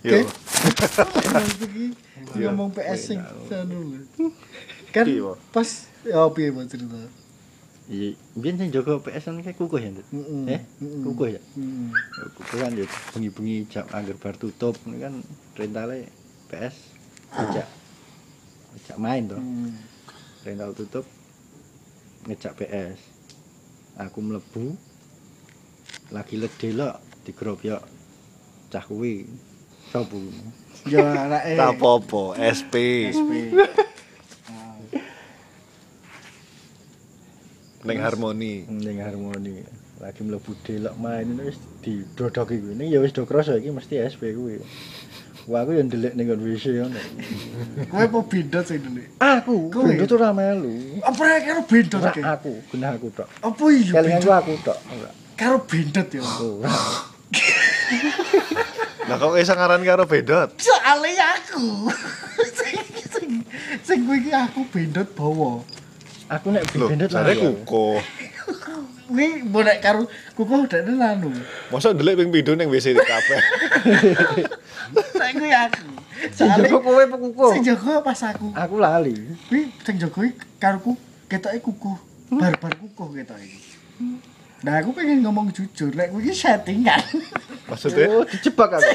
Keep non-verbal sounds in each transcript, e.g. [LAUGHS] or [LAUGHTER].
Iki [LAUGHS] ngomong PS sing lho. Kan Pak? pas ya piye Pak cerita? Iya, biyen sing jaga PS kan kayak kukuh ya, Nduk? Eh, kukuh ya. Kukuh kan ya bengi-bengi jam angger bar tutup kan rentale PS ajak ajak main toh. Hmm. rental tutup ngejak PS aku mlebu lagi ledelok digerobyok cah kuwi sapa Ya anake. Tak apa-apa, SP. SP. Ning harmoni. ning harmoni lagi mlebu delok main ini wis didodoki kuwi ning ya wis do kroso iki mesti SP kuwi Wah, aku yang ndelik ning kon WC ngono. Kowe apa bendot sing dulu? Aku, Kowe? kuwi tuh ra melu. Apa karo bendot Ora ke? aku, genah aku tok. Apa iya Kelingan aku tok. Ora. Karo bendot ya. Ora. [LAUGHS] Lah kok iso ngaran karo bedot? Soale aku. sing sing sing kuwi iki aku bendot bawa. Aku nek bendot jare lah. kuko. Kuwi bonek karo kuku udah anu. Masa ndelik ping pindho ning WC di kafe. Nek kuwi aku. Sing Soale jago kowe apa kuku? sing jaga pas aku. Aku lali. Kuwi sing jaga karo ku ketoke kuku. Bar-bar kuku ketoke. Nah aku pengen ngomong jujur, nek kuwi settingan. Maksudnya Oh, dijebak aku.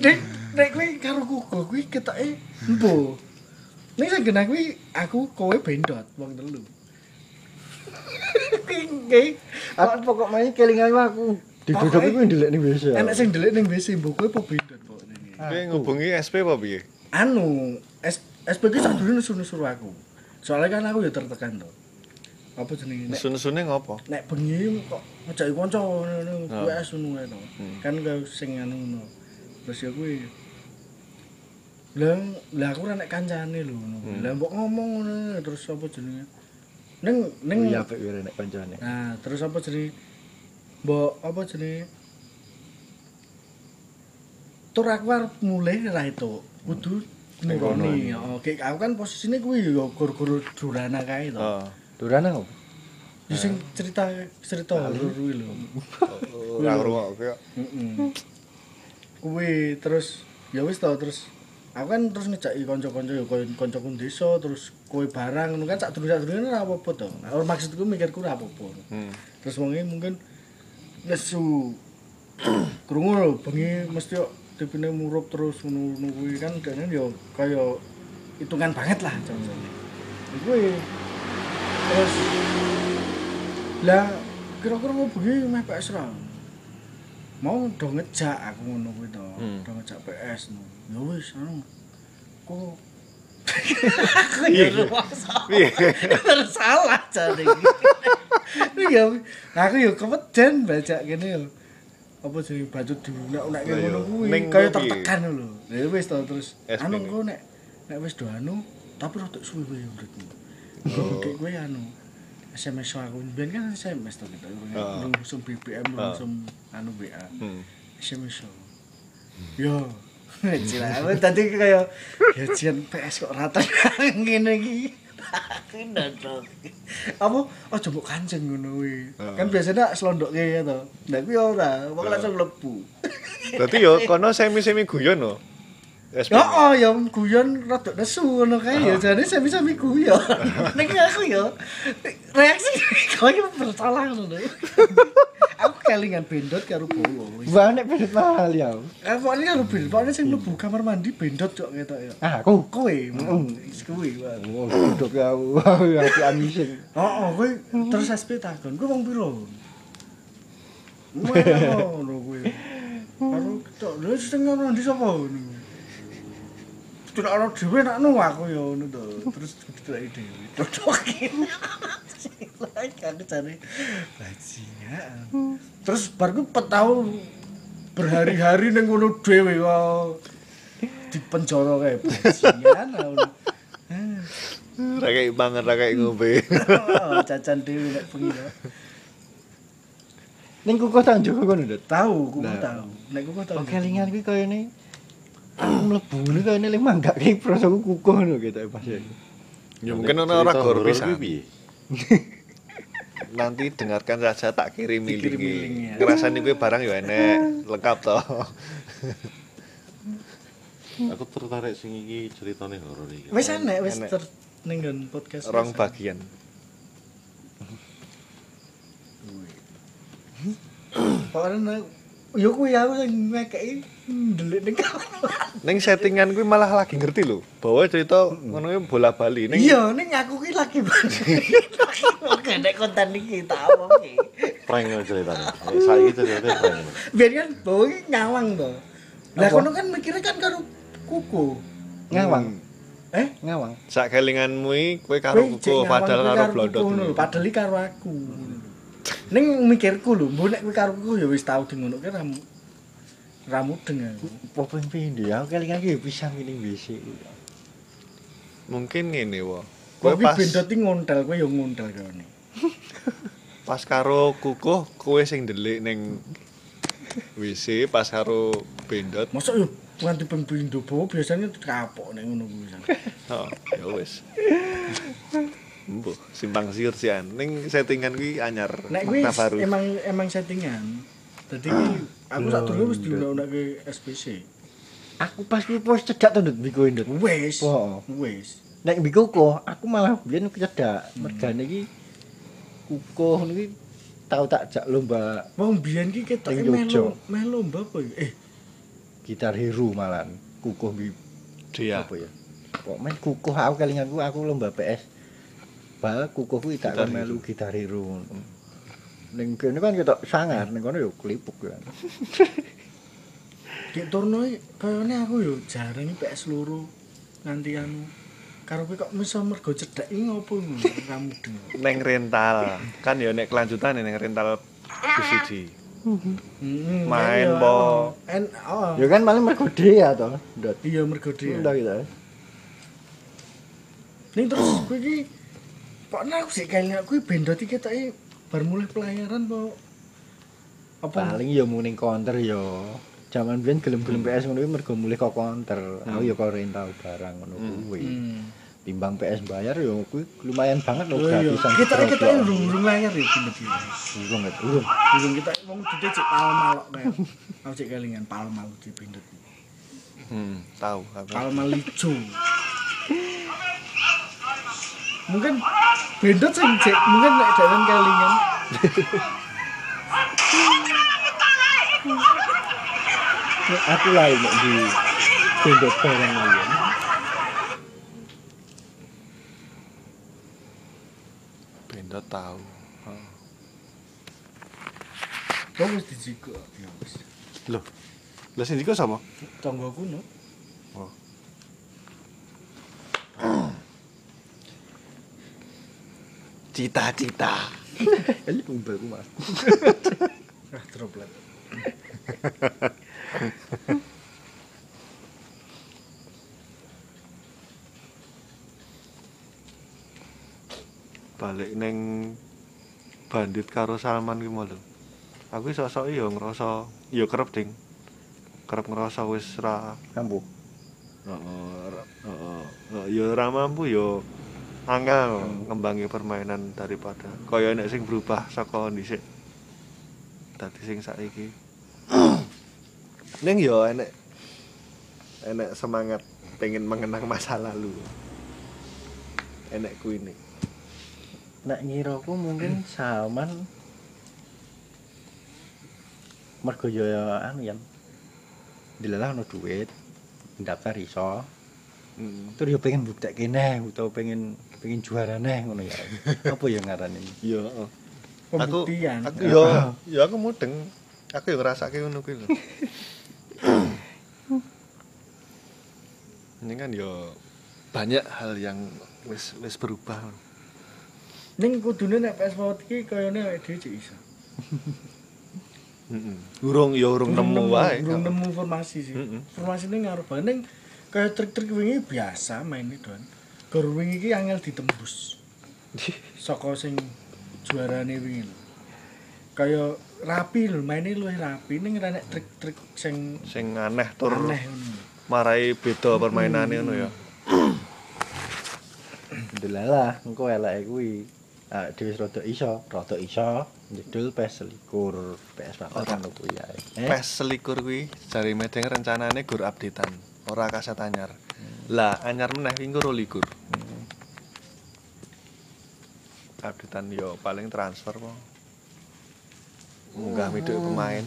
Nek nek kuwi karo kuku kuwi ketoke empo. Nek sing genah kuwi aku kowe bendot wong telu. [LAUGHS] Kuwi Aku pokok main kelingan aku. Didodoki kuwi ndelik ning WC. enek sing ndelik ning WC mbok kowe apa bendot pokoknya. kowe ngubungi SP apa piye? Anu, S SPG sak dulu suruh aku. Soalnya kan aku ya tertekan to. Apa jenenge? Nek Nesu-nesune ngopo? nek bengi kok ngejaki kanca ngono Oh. kuwi ngono ae to. Hmm. Kan kaya sing anu ngono. Terus ya kuwi lah lah aku ora nek kancane lho ngono. Hmm. Lah mbok ngomong ngono terus apa jenenge? Ning ning Iya apik kuwi nek kancane. Nah, terus apa jenenge? Mbok apa jenenge? Tur aku arep mulai ra itu. Kudu ning Kono. kene. Oke, aku kan posisine kuwi ya gur-gur durana kae to. Oh. Durana kok. Ya sing cerita cerita horor kuwi lho. [LAUGHS] Ora ngrungokke kok. Heeh. Kuwi terus ya wis to terus aku kan terus ngejaki kanca-kanca ya koyo kancaku desa terus kowe barang kan sak durung-durunge ora apa-apa to. Nah, maksudku mikirku ora apa-apa. Hmm. Terus wonge mungkin nesu [CLEARS THROAT] krungu lho bengi mesti tipine murup terus ngono-ngono kuwi kan dene ya kaya hitungan banget lah contohnya. Kuwi terus lah kira-kira mau bengi meh PS ra. Mau do ngejak aku ngono kuwi to. Hmm. Do ngejak PS no. Ya wis anu. Kok aku ya ruwasa. Piye? Bersalah jane iki. [LAUGHS] Iya, aku yo keweden baca kene yo. Apa batu diunak-unak Lah, ngono kuwi. Ning Kaya tertekan lho. Ya wis to terus anu kok nek nek wis do anu tapi rada suwe kowe uripmu. Kok Oh. kowe anu SMS aku ben kan SMS to kita langsung BBM langsung anu WA. Hmm. SMS. Yo. [LAUGHS] Cila, tadi kaya ya PS kok rata [LAUGHS] ngene iki. Aku ndodok. Apa aja mbok kancing ngono kuwi. Kan biasanya selondoke ya to. Lah kuwi ora, wong langsung mlebu. Berarti yo kono semi-semi guyon no. Ya oh ya guyon rada nesu ngono kae ya jane sami-sami guyon. [LAUGHS] Nek aku ya reaksi [LAUGHS] koyo bersalah ngono. Aku [LAUGHS] kelingan bendot karo. Wah nek bendot mahal ya. Eh, pokoknya karo bendot, pokoknya sing mlebu kamar mandi bendot cok ketok ya. Ah, aku. Kowe, wis kowe. Oh, duduk aku. Aku amising. Oh, oh, kowe terus SP takon, kowe wong piro? Ngono kowe. Karo ketok, lha sing ngono ndi sapa ngono? Tidak ana dhewe nakno aku ya ngono to. Terus dideleki dhewe. Dodokin. Aku jane bajingan. Terus bar ku petau berhari-hari ning ngono dhewe kok di penjara kae bajingan. Ah. Ra kayak banget ra kayak ngombe. Oh, cacan dhewe nek bengi to. Ning kukuh tak njogo kono, Dut. Tahu, kuku Nah. tahu. Nek kuku tahu. Kok kelingan kuwi aku mlebu ngene kayane lek manggak ki prosoku kukuh ngono gitu pas ya. Ya mungkin ono ora gor pisan. [LAUGHS] nanti dengarkan saja tak kirim linknya. Ngerasani kuwi barang ya enek, lengkap toh. [LAUGHS] Aku tertarik sing iki ceritane horor iki. Wis enek wis ning podcast. Rong bagian. Pokoknya yo kuwi aku sing ngekeki ndelik ning. Ning settingan kuwi malah lagi ngerti lho, bahwa cerita ngono kuwi bola bali ning Iya, ning aku ki lagi Oke, nek konten iki tak omongi. Prank ngono ceritane. Eh, Saiki ceritane prank. Biar kan bawa iki ngawang to. Lah kono kan mikirnya kan karo kuku. Ngawang, Eh? ngawang. sak kelinganmu iki kowe karo kuku padahal karo blondot. Padahal iki karo aku. Ning mikirku lho, mbok nek kowe karo kuku ya wis tau di ngono ki ramu dengan Apa ping pindho? Aku kelingan iki pisan ngene WC. Mungkin ngene wo. Kowe pas bendot iki ngontel, kowe ya ngontel kene. [LAUGHS] pas karo kukuh kowe sing ndelik ning WC pas karo bendot. Masa yo nganti ping pindho bawa biasanya kapok nek ngono kuwi. [LAUGHS] Oh, ya wis. Mbuh, simpang siur sian. Ning settingan kuwi anyar. Nek kuwi emang emang settingan. Dadi ki [CLEARS THROAT] aku sak durunge wis diundang-undange SPC. Aku pas kuwi pos cedak to ndut mbiku ndut. Wis. Oh. Wis. Nek mbiku kok aku malah biyen cedak. Mergane iki kukuh niki tau tak jak lomba Wong biyen ki Jogja. melu melu mbak apa ya? Eh, gitar hero malan. Kukuh bi Dia. apa ya? Kok main kukuh aku kelinganku aku lomba PS. Bal kukuh kuwi tak melu gitar hero. Ning kene kan ketok sangar, ning kono yo klipuk kan. [LAUGHS] Dik turno kayane aku yo jarang PS loro nganti anu. Karo kowe kok iso mergo cedhak iki ngopo kamu deng. Neng rental. Kan ya nek kelanjutan neng rental VCD. Heeh. Main, po. En oh. Ya kan paling mergo ya to, ndut. Iya mergo dia. Ndak gitu. Ning terus kowe iki pokoknya aku sik kayaknya kuwi bendot iki ketoke bar mulai pelayaran po. Apa Paling ya mung ning counter ya. Jaman biyen gelem-gelem PS ngono kuwi mergo mulih kok counter. Aku ya kok rental barang ngono kuwi. Hmm. Timbang PS bayar ya kuwi lumayan banget lho Oh iya, gratisan. kita kita dicoplok. urung urung layar ya iki. Urung et, urung. Urung kita wong gede cek palmalok kae. Aku cek kelingan palmal di iki. Hmm, tahu. Palmal ijo. Mungkin bendot sing cek mungkin nek dalan kelingan. Aku lain nek di bendot barang liyan. Bendot tahu. Kok wis dijiko ya. Loh. Lah sing iku sama? Tonggoku no. Cita-cita. [LAUGHS] Ini umbelku Mas. [LAUGHS] Ah droplet. [LAUGHS] Balik neng bandit karo Salman ki mau lho. Aku sosok ya ngerasa ya kerep ding. Kerep ngerasa wis ra Kampu. Heeh, ra- heeh. Heeh, ya ora mampu ya angel ngembangi permainan daripada kaya nek sing berubah saka dhisik dadi sing saiki ning ya enek enek semangat pengen mengenang masa lalu enek kuwi nih Nek ngiraku mungkin [CLEARS THROAT] Salman mergo ya anu ya. Dilelah ono duit, daftar iso. Mm. Terus ya pengen buktekke neh utawa pengen pengen juara neh ngono ya. [LAUGHS] Apa ya ngarane? ya heeh. aku Pembuktian. aku yo yo aku mudeng aku yo ngrasake ngono kuwi lho ini kan yo banyak hal yang wis wis berubah Ning kudune nek PS Mawat iki kayane awake dhewe cek iso. Heeh. Urung ya urung nemu wae. Urung nemu informasi sih. Mm-mm. Informasine ngarep bae ning kaya trik-trik wingi biasa maine don. Gor wingi iki angel ditembus. [LAUGHS] Saka sing juarane wingi. Kaya rapi lho, maine luwih rapi ning nek trik-trik sing Sing aneh tur aneh marai beda permainane ngono ya. [CLEARS THROAT] Dilelah engko eleke kuwi Ah, dhewe rada iso, rada iso jedul PES selikur, PS papat ngono kuwi ae. Eh, PES selikur kuwi jari medeng rencanane gur updatean, ora kaset anyar. Lah, anyar meneh ki engko likur. Hmm. Updatean yo paling transfer po. Munggah miduk pemain.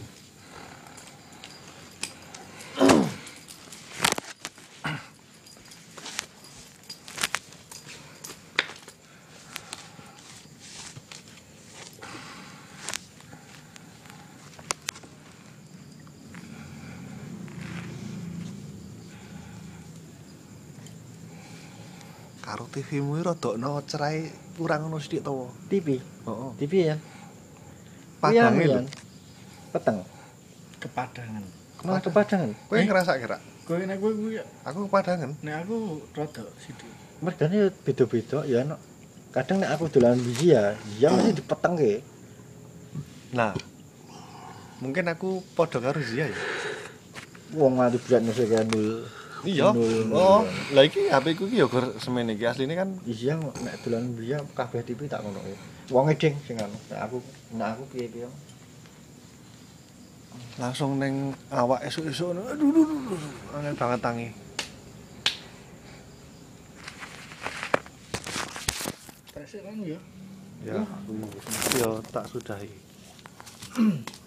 Karo TV-mu rada no cerai kurang ngono sithik to. TV, Heeh. TV ya. Padange Iya, lho. Yan. Peteng. kepadangan Malah kepadangan. Kowe Eh, ngerasa kira? kowe nek kowe kuwi Aku kepadangan. nek aku rada sithik Mergane ya beda-beda ya ono. Kadang nek aku dolan biji ya, ya mesti dipetengke. Nah, mungkin aku podo karo Zia ya. Wong mati berat musik kan nul. Iya. Oh, lah iki HP ku ki ya gur semene iki asline kan Iya nek dolan biji kabeh TV tak ngono ya. Wong edeng sing anu. Nek aku nek aku piye-piye. langsung neng awak esuk-esuk aduh aduh angel banget tangi. Presek kan ya Ya, ya tak sudahi. [CLEARS THROAT]